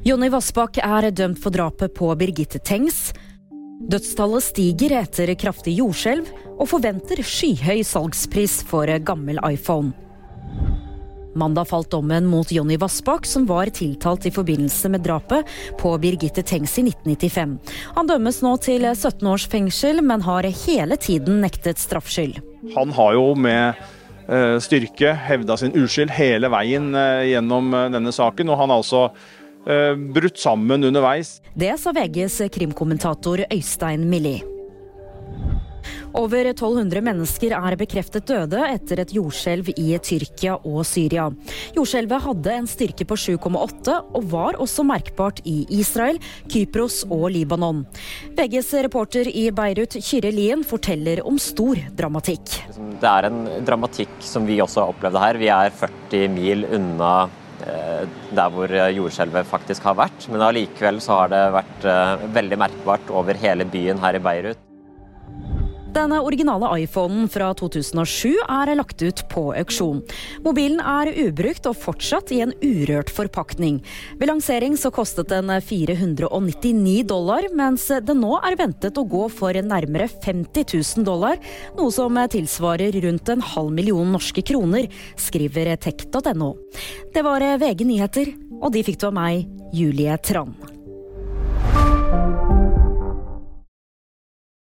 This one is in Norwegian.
Jonny Vassbakk er dømt for drapet på Birgitte Tengs. Dødstallet stiger etter kraftig jordskjelv, og forventer skyhøy salgspris for gammel iPhone. Mandag falt dommen mot Jonny Vassbakk, som var tiltalt i forbindelse med drapet på Birgitte Tengs i 1995. Han dømmes nå til 17 års fengsel, men har hele tiden nektet straffskyld. Han har jo med eh, styrke hevda sin uskyld hele veien eh, gjennom eh, denne saken, og han har altså brutt sammen underveis. Det sa VGs krimkommentator Øystein Millie. Over 1200 mennesker er bekreftet døde etter et jordskjelv i Tyrkia og Syria. Jordskjelvet hadde en styrke på 7,8 og var også merkbart i Israel, Kypros og Libanon. VGs reporter i Beirut, Kyrre Lien, forteller om stor dramatikk. Det er en dramatikk som vi også har opplevd her. Vi er 40 mil unna eh, der hvor jordskjelvet faktisk har vært. Men allikevel så har det vært eh, veldig merkbart over hele byen her i Beirut. Den originale iPhonen fra 2007 er lagt ut på auksjon. Mobilen er ubrukt og fortsatt i en urørt forpakning. Ved lansering så kostet den 499 dollar, mens den nå er ventet å gå for nærmere 50 000 dollar, noe som tilsvarer rundt en halv million norske kroner, skriver tech.no. Det var VG nyheter, og de fikk du av meg, Julie Tran.